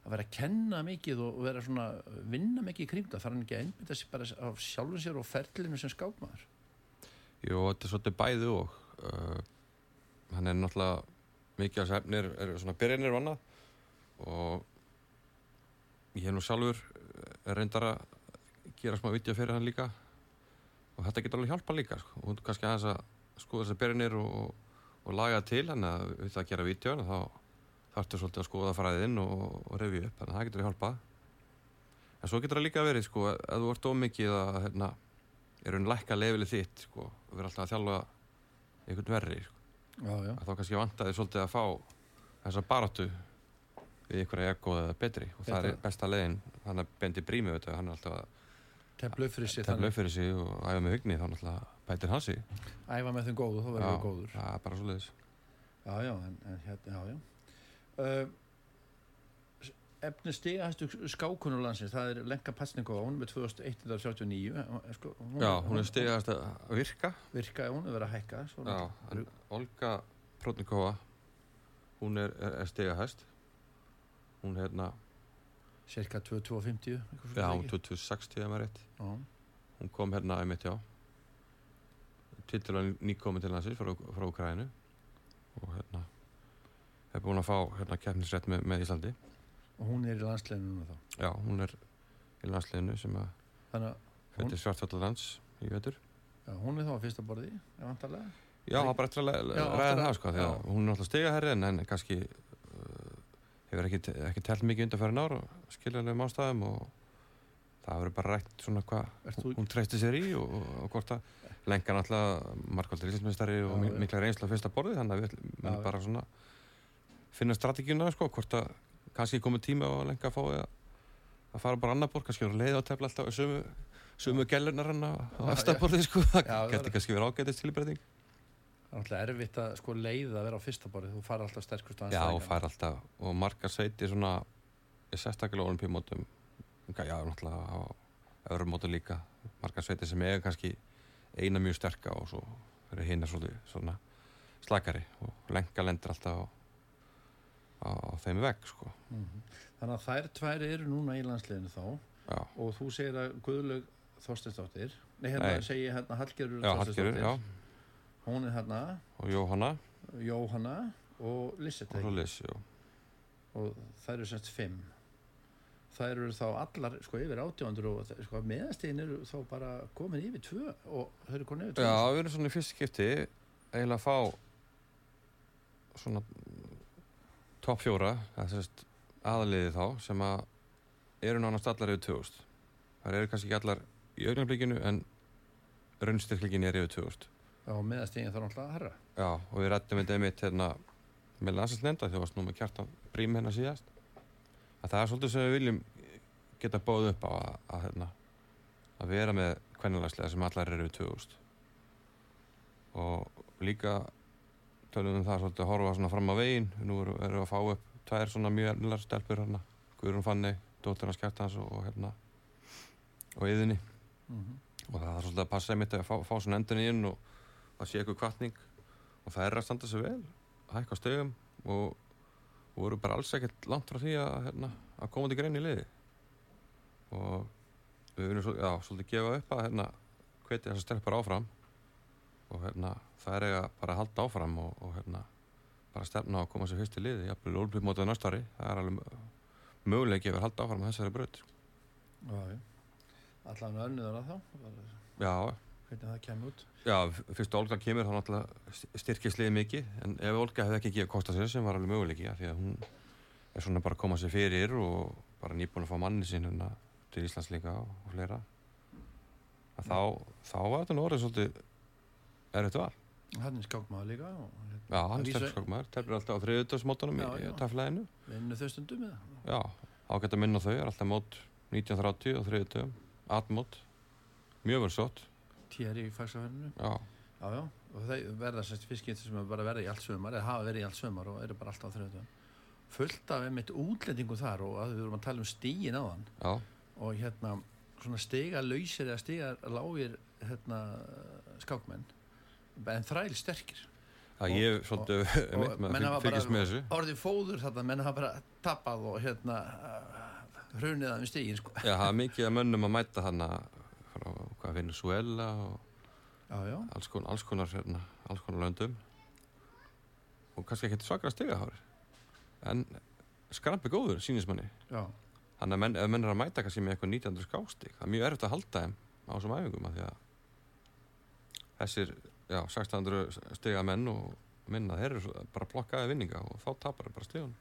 að vera að kenna mikið og vera svona vinna mikið í kring það? Þarf hann ekki að einbynda sér bara af sjálfum sér og ferlinu sem skákmaður Jú, þetta er svolítið bæði og uh, hann er náttúrulega mikið af sefnir, er svona byrjanir og annað. Og ég hef nú sjálfur uh, reyndar að gera smá vitja fyrir hann líka. Og þetta getur alveg hjálpa líka sko. og kannski aðeins að skoða þessar byrjanir og, og laga til hann að við það að gera vitja þá þarftu svolítið að skoða fræðinn og, og revja upp, þannig að það getur hjálpað. En svo getur það líka verið sko, að þú ert ómikið að hérna, er hún lækka lefilið þitt sko, og verður alltaf að þjálfa einhvern verri sko. já, já. að þá kannski vantaði svolítið að fá þessa baráttu við einhverja ekko eða betri. Og það er besta leiðin. Þannig að Bendi Brími veit, hann er alltaf að tefla upp fyrir sér tefla þannig. upp fyrir sig og æfa með hugni þá náttúrulega bætir hann sig. Æfa með þeim góðu, þá verður það góður. er bara svolítið já, já, en, en hérna, já, já. Uh, efni stigahæstu skákunur landsins það er Lenka er með 2179 sko, hún, Já, hún er stigast að virka. Virka, hún er verið að hækka Já, en Olga Protnikova hún er, er, er stigahæst. Hún hérna cirka 2250 eitthvað já, hún ekki? 2060 ef maður rétt. Já. hún kom hérna einmitt já. Titilega nýkomin til landsins frá, frá Ukraínu og hérna hefur búin að fá hérna keppnisrætt með, með Íslandi og hún er í landsleginu þá já, hún er í landsliðinu sem að þannig að hún, fyrir svartfjallalands í vetur já, hún er þá á fyrsta borði vantarlega já, það er bara eftir að Já, ræða að- það sko, að já. hún er náttúrulega stigaherri en, en kannski uh, hefur ekki, ekki telt mikið undanfærin ár og skiljanlegum ástæðum og það verður bara rætt svona hvað hún treysti sér í og, og hvort að lenga náttúrulega markvöldur íslensmestari og Já, mi- já. mikla reynsla fyrsta borði þannig að við Já, já. bara svona finna strategíuna sko, hvort að kannski komið tíma og lenga að fái að, að fara bara annar borð, kannski vera leið á tefla alltaf sömu, sömu gellunar hann á Já, efstaborði sko, það er- kannski verið ágætist tilbreyting. Það er alltaf erfitt að sko leið að vera á fyrsta borði þú fara alltaf sterkust á Já, og fær alltaf, og margar sveiti svona, ég sérstaklega olimpíumótum, já, náttúrulega á öðrum mótum líka, margar sveiti sem eiga kannski eina mjög sterka og svo eru hinna svolítið svona slakari og lenga lendur alltaf á, á, á þeim vegg, sko. Mhm. þannig að þær tvær eru núna í landsleginu þá. Já, og þú segir að Guðlaug Þorsteinsdóttir nei, hérna Nei. segi hérna Hallgerður já, hún er hérna. Og Jóhanna. Jóhanna og Lisset og Liss, og þær eru semst fimm. Þær eru þá allar sko yfir átjándur og þær- sko, meðastegin eru þá bara komin yfir tvö og þau eru komin yfir tvö Já, við erum svona í fyrst skipti eiginlega að fá svona topp fjóra, það sést aðaliði þá sem að eru nánast allar yfir 2000. Það eru kannski ekki allar í augnablikinu en raunstyrklingin er yfir 2000. og meðastegin þá náttúrulega að herra Já, og við rættum þetta einmitt hérna með landsinsnefnda þegar varst nú með kjartan brím hérna síðast. Að það er svolítið sem við viljum geta bóð upp á að, að, hérna, að vera með kvennulegslega sem allar eru yfir 2000 og líka tölum um það svolítið að horfa svona fram á veginn. Nú erum við að fá upp tvær svona mjög efnilegar stelpur hérna Guðrún Fanni, dóttir hans Kjartans og, hérna og yðinni mm og það er svolítið að passa einmitt að fá, fá svona endurinn inn og það sé eitthvað kvartning og það er að standa sig vel hækka á stegum og, og voru bara alls ekkert langt frá því að, hérna, að koma til grein í liði. Og við já, svolítið gefa upp að hérna, hveti þessar stelpur áfram og hérna, það er eiga bara að halda áfram og, og hérna, bara stefna á að koma sér fyrst í liði jafnvel ólbyrð mótið næsta ári. Það er alveg möguleiki að að halda áfram þessari já. allan önnuðar að þá. Já, hvernig það kemur út. Já, fyrst Olga kemur þá náttúrulega st- styrkist liðið mikið. En ef Olga hefði ekki gefið kosta sér sem var alveg möguleiki af því að hún er svona bara að koma sér fyrir og bara nýbúin að fá manni sín hérna til Íslands líka og, og fleira. Að þá, þá var þetta orðið svolítið erfitt val? Hann er skákmaður líka hérna, Já, hann er sterkskokmaður, tefnir alltaf á þriðutöðsmótunum í, taflæðinu vinnu þau stundum með það Já, ágætt að minna þau, er alltaf mót 1930 og þriðutöðum, atmót. Mjög vel sott tér í fagsafærinu Já, já, já, og þau verða sérst fiskinn sem er bara verða í allt sömar eða hafa verið í allt sömar og eru bara alltaf á þrjóðum fullt af einmitt útlendingu þar og að við vorum að tala um stígin á hann já, og hérna svona stiga lausir eða stiga lágir hérna skákmenn en þræl sterkir. Já, ég er svolítið og mitt með að þessu. orðið fóður þarna, menn hafa bara tappað og hérna hrunið það um stígin sko. Já, það er mikið að mönnum að mæta hana frá hvað Venezuela og já, já, alls konar, alls konar, hérna, alls konar löndum. Og kannski ekki svakara stigahári en skrampi góður sínismanni þannig að menn, menn er að mæta kannski með eitthvað 1900 skástík það er mjög erfitt að halda þeim á þessum æfingum af því að þessir já, 1600 stiga menn og minna, þeir eru bara blokkaði vinninga og þá tapar þeir bara stigun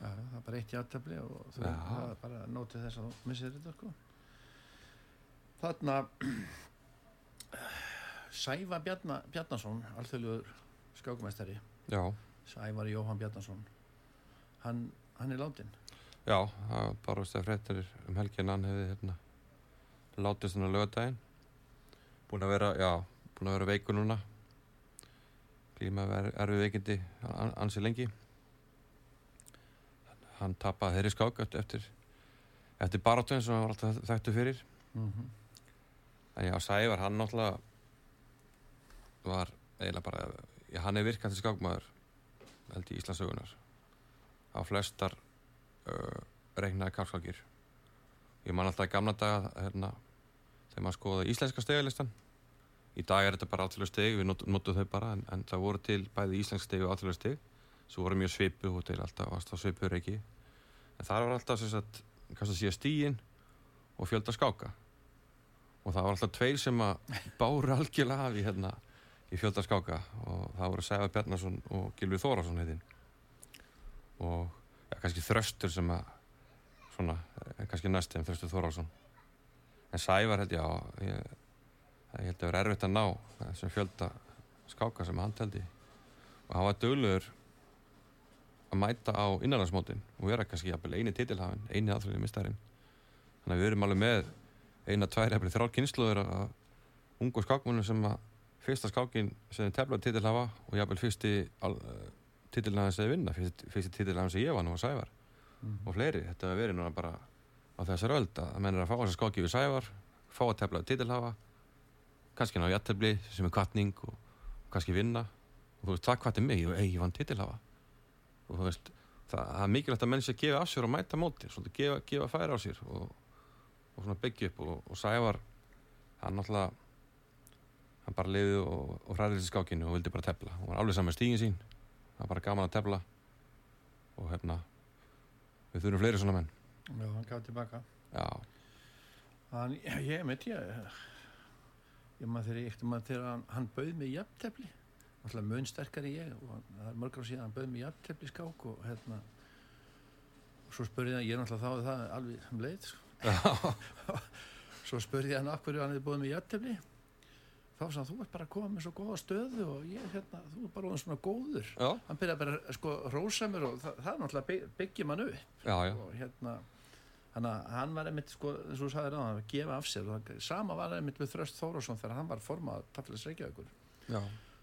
já, það er bara eitt játtabli og þú, er bara nótið þess að þú missir þetta sko. þarna Sæfa Bjarna, Bjarnason alþjóðlugur skákumæstari Já, Sævar Jóhann Bjarnason. Hann, hann er látin já, það bara veist að fréttir um helgin hann hefði hérna látist hann á lögadaginn búin að vera, já, búin að vera veikur núna. Glíma er, erfið veikindi an, ansi lengi. Hann tapaði þeirri skák eftir eftir, barátöðin sem hann var alltaf þekktu fyrir. Mm -hmm. en já, Sævar, hann náttúrulega var eiginlega bara já, hann er virkandi skákmaður held í Íslandsögunar á flestar uh, reiknaði kapskákir ég man alltaf í gamla daga hérna, þegar maður skoða íslenska stegalistan í dag er þetta bara alþjóðlega steg við not, notum þau bara en, en það voru til bæði íslensk steg og alþjóðlega steg svo voru mjög svipu og til alltaf, alltaf svipur ekki en það var alltaf sem sagt, kannski að síða stígin og fjölda skáka. Og það var alltaf tveir sem að báru algjörlega af í, hérna, í fjölda skáka. Og það voru Sævar Bjarnason og Gilvi Þórásson heitinn. Og ja, kannski Þröstur sem að svona, eh, kannski næstum Þröstur Þórásson en Sævar held ég á ég, held að vera erfitt að ná þessum fjölda skáka sem hann teldi. Og hann var döglegur að mæta á innanlandsmótin og vera kannski jafnvel eini titilhafin, eini aðflöðin mistarinn þannig að við erum alveg með eina, tvær, jafnvel þrjár kynsluður af ungu skákmunum sem að fyrsta skákin sem teflaði titilhafa og jafnvel fyrsti uh, titilhafin sem þeir vinna, fyrsti, fyrsti titilhafin sem ég var nú var Sævar og fleiri, þetta verið núna bara á þessar öld að menn er að fá þessar skáki við Sævar, fá að teflaði titilhafa kannski ná jættefli sem er kvartning og, og kannski vinna og þú veist, það kvartir mig, ég, ég vann titilhafa og þú veist, það, það er mikilvægt að menn sé að gefa af sér og mæta móti, svolítið gefa, gefa færa á sér og, og svona byggja upp og, og Sævar, hann náttúrulega hann bara liði og, og hræðið þessi skákinu og vildi bara tefla og var alveg saman stígin sín það var bara gaman að tefla og hérna við þurfum fleiri svona menn já, hann gaf tilbaka já, hann, ég veit ég ég maður þegar ég eftir maður þegar hann, bauð mig jafntefli. Alltaf mun sterkari ég og hann, það er mörgur á síðan hann bauð mig jafntefli skák og hérna og svo spurði hann, ég er náttúrulega þá það alveg um leið sko. svo spurði hann af hverju hann hefði búið mig jafntefli. Þá sagði hann, þú ert bara að koma með svo góða stöðu og ég, hérna, þú er bara svona góður. Já, hann byrjaði bara að sko rósa mér og það, það er náttúrulega bygg, byggjum hann upp. Já, já, og hérna hann, hann var einmitt sko, eins og þú sagði ráðan að gefa af sér. Og sama var einmitt við Þröst Þórásson þegar hann var formað Taflis Reykjavíkur. Já.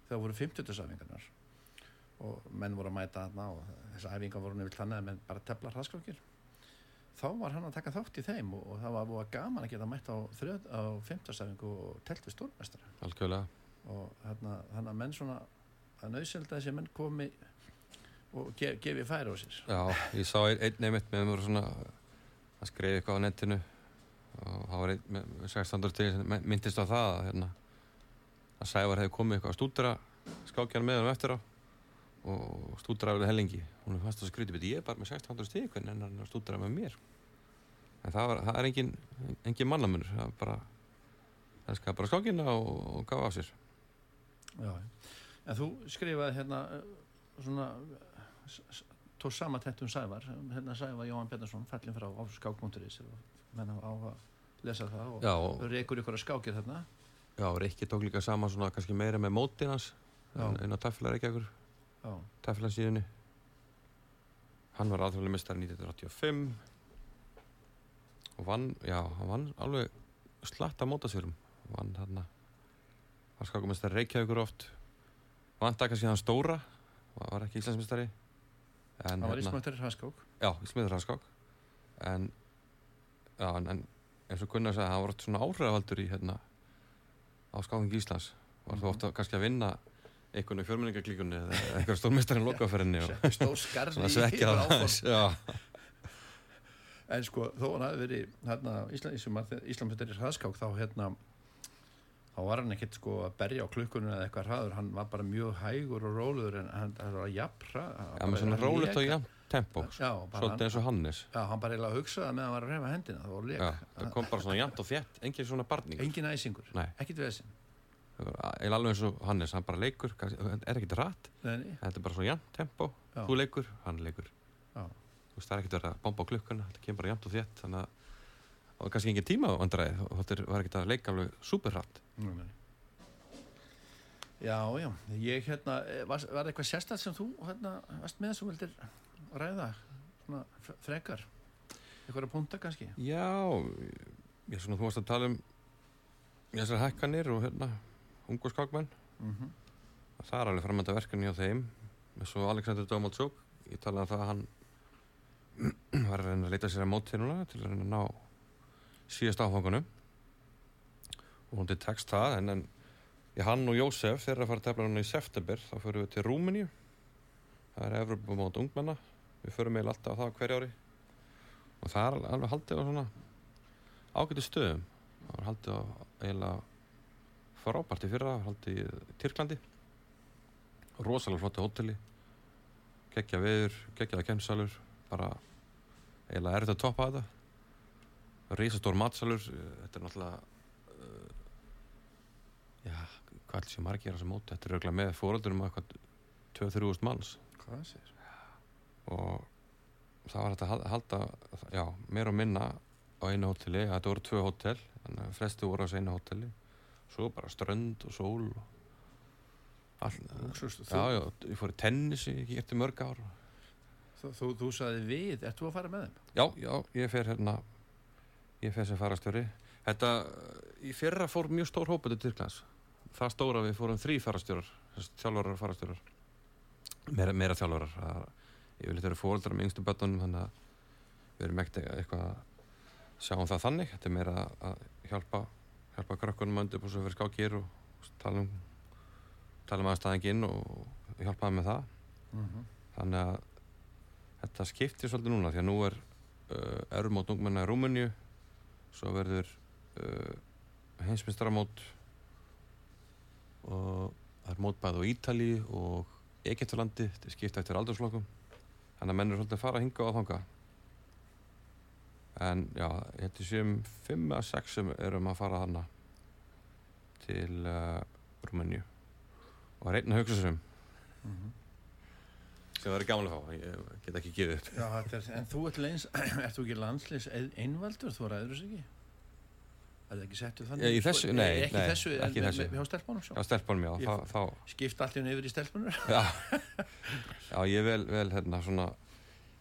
þegar voru 50-æfingarnar og menn voru að mæta þarna og þessar æfingar voru nefnilega þannig að menn bara tefla hraðskrákir. Þá var hann að taka þátt í þeim og, og það var búið gaman að geta mætt á, á 50-æfingu og telt við stórmestara og þannig að menn svona að nöðsölda þessi menn komi og gef, gefi færi á sér. Já, ég sá ein, einn einmitt með mér svona að skreiði eitthvað á netinu. Og það var einn með með 16. stíð sem my- myndist á það að, hérna, að Sævar hefði komið eitthvað að stúdra skákjan með hann eftir á. Og stúdra vel hellingi. Hún er fast að skrytið, bet ég er bara með 16. stíð hvernig er hann að stúdra með mér? En það, var, það er engin, engin mannamunur. Það er bara bara skákina og, og gaf af sér. Já, en þú skrifaði hérna eh, svona tóð sama tett um Sævar hérna Sævar Jóhann Bjarnason fallin frá á skákmónturis menn á að lesa það og og, reykur ykkur að skákir þarna. Já, Rikki tók líka saman svona kannski meira með mótin hans Já. en á taflar ekki ekkur Já, teflansíðunni hann var aðhverjulega mistar 1985 og vann já, hann vann alveg slatt að móta sérum vann þarna var skákumestari Reykjavíkur oft. Vann það kannski hann stóra var ekki Íslandsmestari en það var ísmáttur hraðskák já, Íslandsmestari hanskák en já, en, en eins og Gunnar sagði, hann var svona áhrifavaldur í hérna á skákingi Íslands var þú Mhm. ofta kannski að vinna einhvern veginn fjörmenningaklíkunni eða eitthvað stórmestarinn Settu stór skarð svona í svekja yfir það áform. aðeins, já, En sko, þó hann hafi verið hérna, Íslamsveitir í hraðskák þá hérna þá var hann ekkert sko að berja á klukkunum eða eitthvað hraður, hann var bara mjög hægur og róluður en hann var jafn hrað já, með svona rólegt og jafn tempo, Já, svolítið eins og Hannes. Já, hann bara eiginlega hugsaði meðan hann var að reyfa hendina. Það já, leik, það kom bara svona jafnt og þétt. Engin svona barning, engin æsingur. Nei. ekkert vesinn eða alveg eins og Hannes hann bara leikur, er ekkert rætt. Þetta er bara svona jafnt tempo, Já. þú leikur hann leikur, já, þú veist það er verið að og það kannski engin tíma á andræði og þetta var ekkert að leika alveg nei. Já, já, ég hérna, eh, var, var eitthvað sérstætt sem þú hérna varst með sem vildir ræða, svona frekar, eitthvað að punta kannski? Já, ég er svona, þú varst að tala um þessar hækkanir og hérna, ungu skákmenn. Mm Það er alveg framönda verkefni á þeim. eins og Alexander Domaldsuk, ég talaði um það að hann var að reyna að leita sér að móti núna til að reyna að ná síðast áfangunum. Og hún til tekst það, en, en hann og Jósef, þeir eru að fara að tefla núna í september, þá förum við til Rúmeníu. Það er Evropa mót ungmenna. Við förum eiginlega alltaf á það á hverju ári. Og það er alveg haldið á svona ágæti stöðum. Það var haldið á eiginlega frábært í fyrra, haldið í Tyrklandi. Rosalega flottu hóteli. Gekkja veður, gekkjaða kemsalur. Bara eiginlega erfitt að toppa þetta. Rísastór matsalur. Þetta er náttúrulega uh, já, hvað allir sem margir á þessu móti. Þetta er auðvitað með fóröldurum að eitthvað 2-3 manns Hvað sér? og það var hægt að hal- halda já, meira og minna á einu hóteli þetta voru tvö hótel þannig að flestu voru á þessu einu hóteli svo bara strönd og sól og all, já, já, ég fór í tennis í eftir mörg ár Þú, þú, þú sagði við, ert þú að fara með þeim? já, já, ég fer hérna ég fer sem farastjóri þetta, í fyrra fór mjög stór hópið til Tyrklands. Það stóra við fórum þrý farastjórar þjálfarar og farastjórar meira, meira þjálfarar það- yfirleitt eru fóreldrar með yngstu börnunum þannig að við erum ekkert eitthvað að sjá um það þannig. Þetta er meira að hjálpa hjálpa krökkunum að undirbúsa fyrir skákir og tala um tala um aðstæðinginn og hjálpa þeim með það. Mm -hmm. þannig að þetta skiptir svolítið núna því að nú er uh, erumót ungmenna í Rúmeníu svo verður uh, heimsmyndsdaramót og það er mótbæð á Ítali og Egyptalandi, þetta er skipt eftir aldursflokkum. Þannig að menn er svolítið að fara að hinga og að þanga en já, ég séum 5 að 6 sem erum að fara þarna til uh, Rúmeníu. Og að hugsa sér um sem það er gaman að fá, ég get ekki gefið upp Já, er, en þú ert leins, ert þú ekki landslis einvaldur, þú ræður þess ekki? Er það ekki settu þannig? Já, í þessu- nei, ekki nei, þessu, ekki en þessu. með- hjá stelpunum svo? Já, stelpunum, já, Ég- þá, þá Skipt hún yfir í stelpunur? já, já, ég vel, vel hérna svona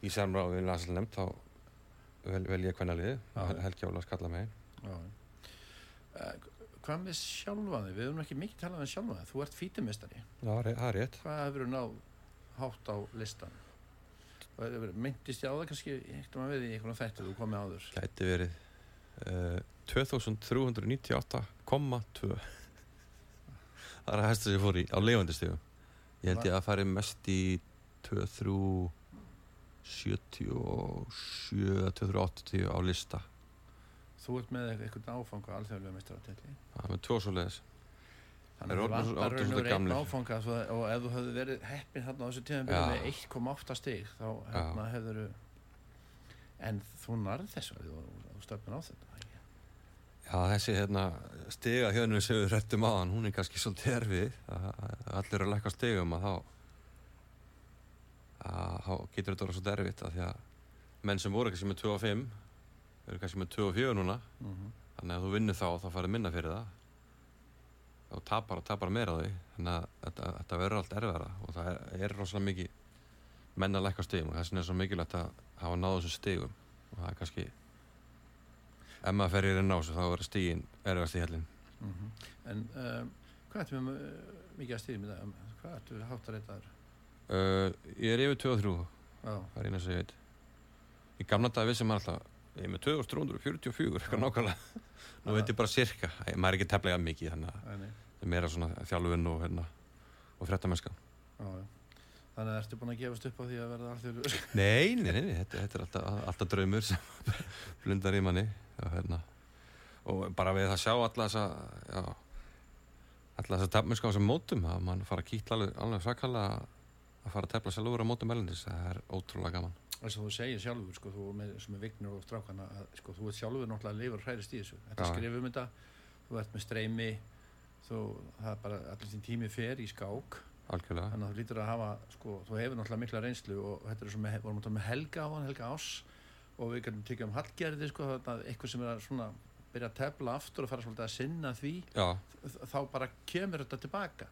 í samráð við landslega nefnd þá vel, vel ég hvernig liði, Já. Helgi Óla skalla mig Já. Uh, hvað með sjálfaði? Við höfum ekki mikið talað um sjálfaði. Þú ert fítumestari. Já, er- það er rétt Hvað hefur þú náð hátt á listan? Myndist ég á það kannski eitthvað við í einhvern þættu þú komið áður? Gæti verið uh, 2398,2 Það er að hæsta sem ég fór í á lifandi stegum Ég held ég að fari mest í 2377 2380 á lista Þú ert með eitthvað áfanga alþjóðlega meistaratelli. Það er með tvo svo leiðis Þannig að eru þú orðnir- vantar orðnir raun og svolítið verið einn áfanga og ef þú hefði verið heppin þarna á þessu Já. með 1,8 stig þá hérna, hefur en þú narð þessu og þú stöfnir á þetta ekki? Já, þessi hérna stiga hjörnum sem við rettum á hann, hún er kannski svolítið erfið að að allir eru að lækka stigum að þá að þá getur þetta orðið svolítið erfitt að því að menn sem voru kannski með 2 og 5 eru kannski með 2 og 4 núna Mm -hmm. þannig að þú vinnur þá þá farið minna fyrir það og tapar og tapar meira því. Þannig að þetta, þetta verður allt erfiðara og það er, er rosalega mikið menn að lækka stigum og þess vegna er svo mikilvægt að hafa náðu þessum stigum. Og það er kannski ef maður fer í þessu þá verður stigin erfiðast í hellin En um, hvað ertu með uh, mikið að stigum í það? Hvað ertu háttar þetta? uh, ég er yfir 2 og 3 Já, það er eina sem ég veit. Í gamla dag vissi maður alltaf ég er með 2344 eitthvað nákvæmlega. Nú veit ég bara cirka Æ, maður er ekki tefnilega mikið þannig að það er meira svona þjálfun og hérna og frettamennska Já, já. Þannig að ertu búin að gefast upp á því að verða alþjóður Nei, nei, nei, nei þetta, þetta er alltaf, alltaf draumur sem blundar í manni. Og, hérna, og bara við það sjá alla þessa já, alla þessa tefnmennska á þessum mótum að mann fara að kýtla alveg, alveg svakalega að fara að tefla lúra á mótum elendis það er ótrúlega gaman eins og þú segir sjálfur sko, þú með, sem er vignur og strákana að, sko, þú ert sjálfur náttúrulega að lifa og hræðist í þessu. Þetta Já. skrifum þetta, þú ert með streymi þú, það er bara allir þín tími fer í skák. Algjörlega. Þannig að þú lítur að hafa, sko, þú hefur náttúrulega mikla reynslu og þetta er svo með, vorum að tala með Helga á hann, Helga Ás og við kannum tekja um Hallgerði, sko, þetta er eitthvað sem er að svona byrja að tefla aftur og fara svolítið að sinna því, Já, þá bara kemur þetta tilbaka.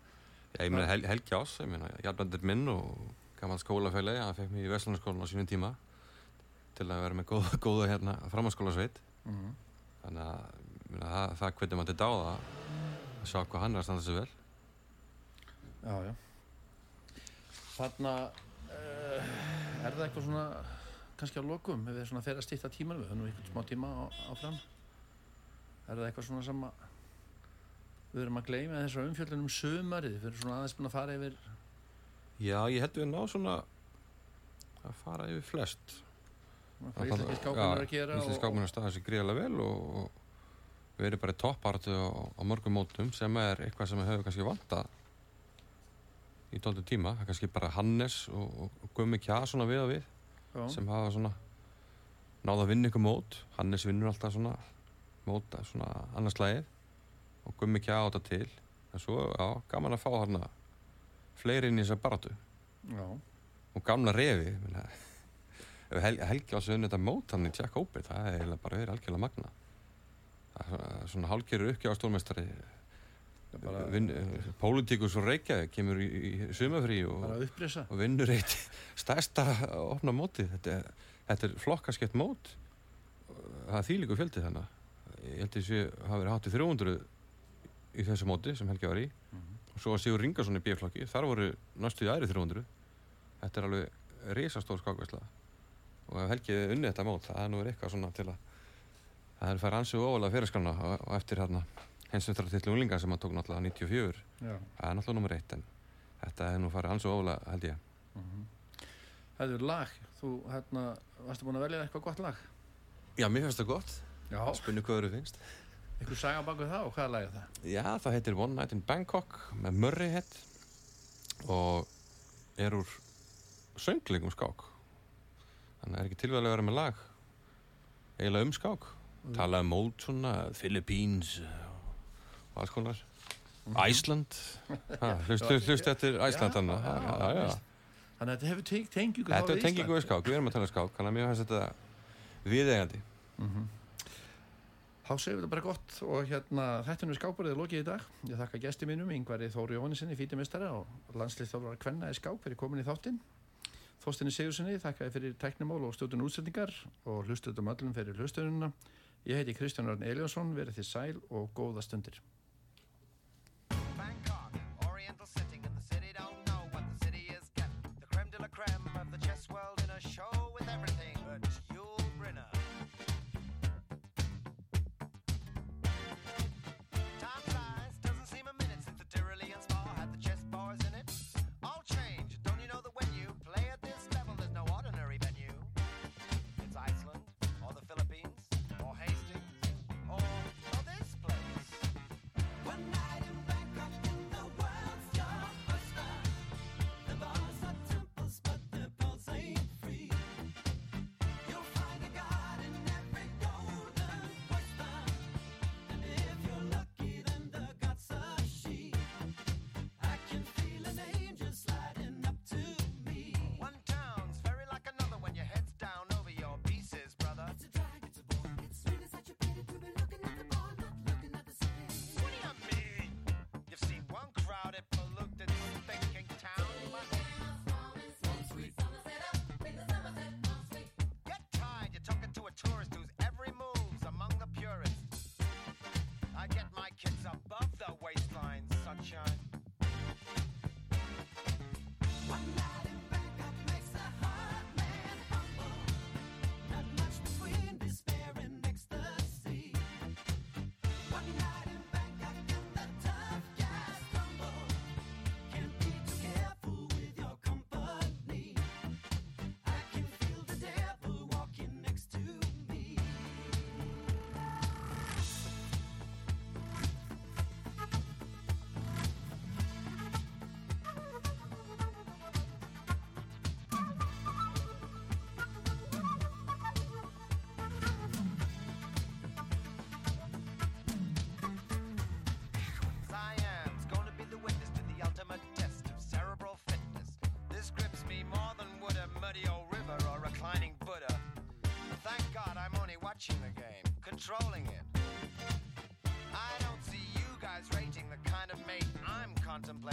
Já, ég meina Hel Helgi Ás, ég meina Jarnbandur minn og gammal skólafæli, hann fekk mér í Vestlunarskólan á sínum tíma til að vera með góða, góða hérna framhanskólasveit mm þannig að það, það hvernig maður til dáða að sjá hvað hann er að standa sig vel. Já, já. Þarna, uh, er það eitthvað svona, kannski á lokum, ef við svona fer að stýtta tímanum, við höfum nú einhvern smá tíma á, áfram. Er það eitthvað svona sem að við erum að gleyma þessar umfjöldunum um sömarið, við erum svona aðeins búin að fara yfir, Já, ég held við ná svona að fara yfir flest. Íslenski skákunar er að gera. Íslenski skákunar að staða sig gríðarlega vel og, og við erum bara í toppartu á, á mörgum mótum sem er eitthvað sem hefur kannski vantað í tóltu tíma, það er kannski bara Hannes og, og, Gummi Kja svona við og við Já, sem hafa svona náða að vinna ykkur mót. Hannes vinnur alltaf svona mót að svona annarslægið og Gummi Kja á þetta til. En svo, já, gaman að fá hérna fleiri inn í þessar baratu já, og gamla refi Hel Helgi á unni þetta mót hann í Jack Open, það er eiginlega bara verið algjörlega magna það er svona, svona hálgerur uppgjá stórmestari bara, pólitíkus og Reykjavík kemur í, í sumafrí og, og vinnur eitt stærsta að opna móti þetta, þetta er flokkaskett mót. Það er þýlíku fjöldi þannig ég held að þessi hafi verið hátt í 300 í þessu móti sem Helgi var í. Mhm. Og svo var Sigur Ringarsson í B-flokki. Þar voru næstu í aðri 300 þetta er alveg risastór skákvæsla og ef Helgi unni þetta mót það er nú eitthvað svona til að það er fær ansið ofalega fyrirskrana og, og eftir hérna hensumstara til unglinga sem hann tók náttúrulega 94 Já. það er náttúrulega nummer eitt en þetta er nú farið ansið ofalega held ég. Mm Það er lag, þú hérna, varstu búin að velja eitthvað gott lag? Já, mér finnst það gott. Já. Spunni hvað eru finnst Eitthvað saga baku það og hvaða lag er það? Já, það heitir One Night in Bangkok með Murray Head og er úr sönglegum skák. Þannig að það er ekki tilvæðilega að vera með lag. Eiginlega um skák. Tala um mót svona, Philippines og alls konar. Æsland hlust, hlust, hlust eftir Æsland Mhm. Já, þannig að þetta hefur teng tengingu við skák, við erum að tala um skák þannig að mér finnst þetta viðeigandi. Mm Þá segjum við þetta bara gott og hérna þetta er skáparið lokið í dag. Ég þakka gesti mínum, Yngvari Þóri Jóhannesinni, fítimistara og landslið þólar Kvenna í skák fyrir komin í þáttinn. Þóstinni Sigurssoni, þakkaði fyrir tæknimál og stjórnun útsendingar og hlustuðum öllum fyrir hlustununa. Ég heiti Kristján Örn Eliasson, verið þið sæl og góða stundir. controlling it. I don't see you guys rating the kind of mate I'm contemplating.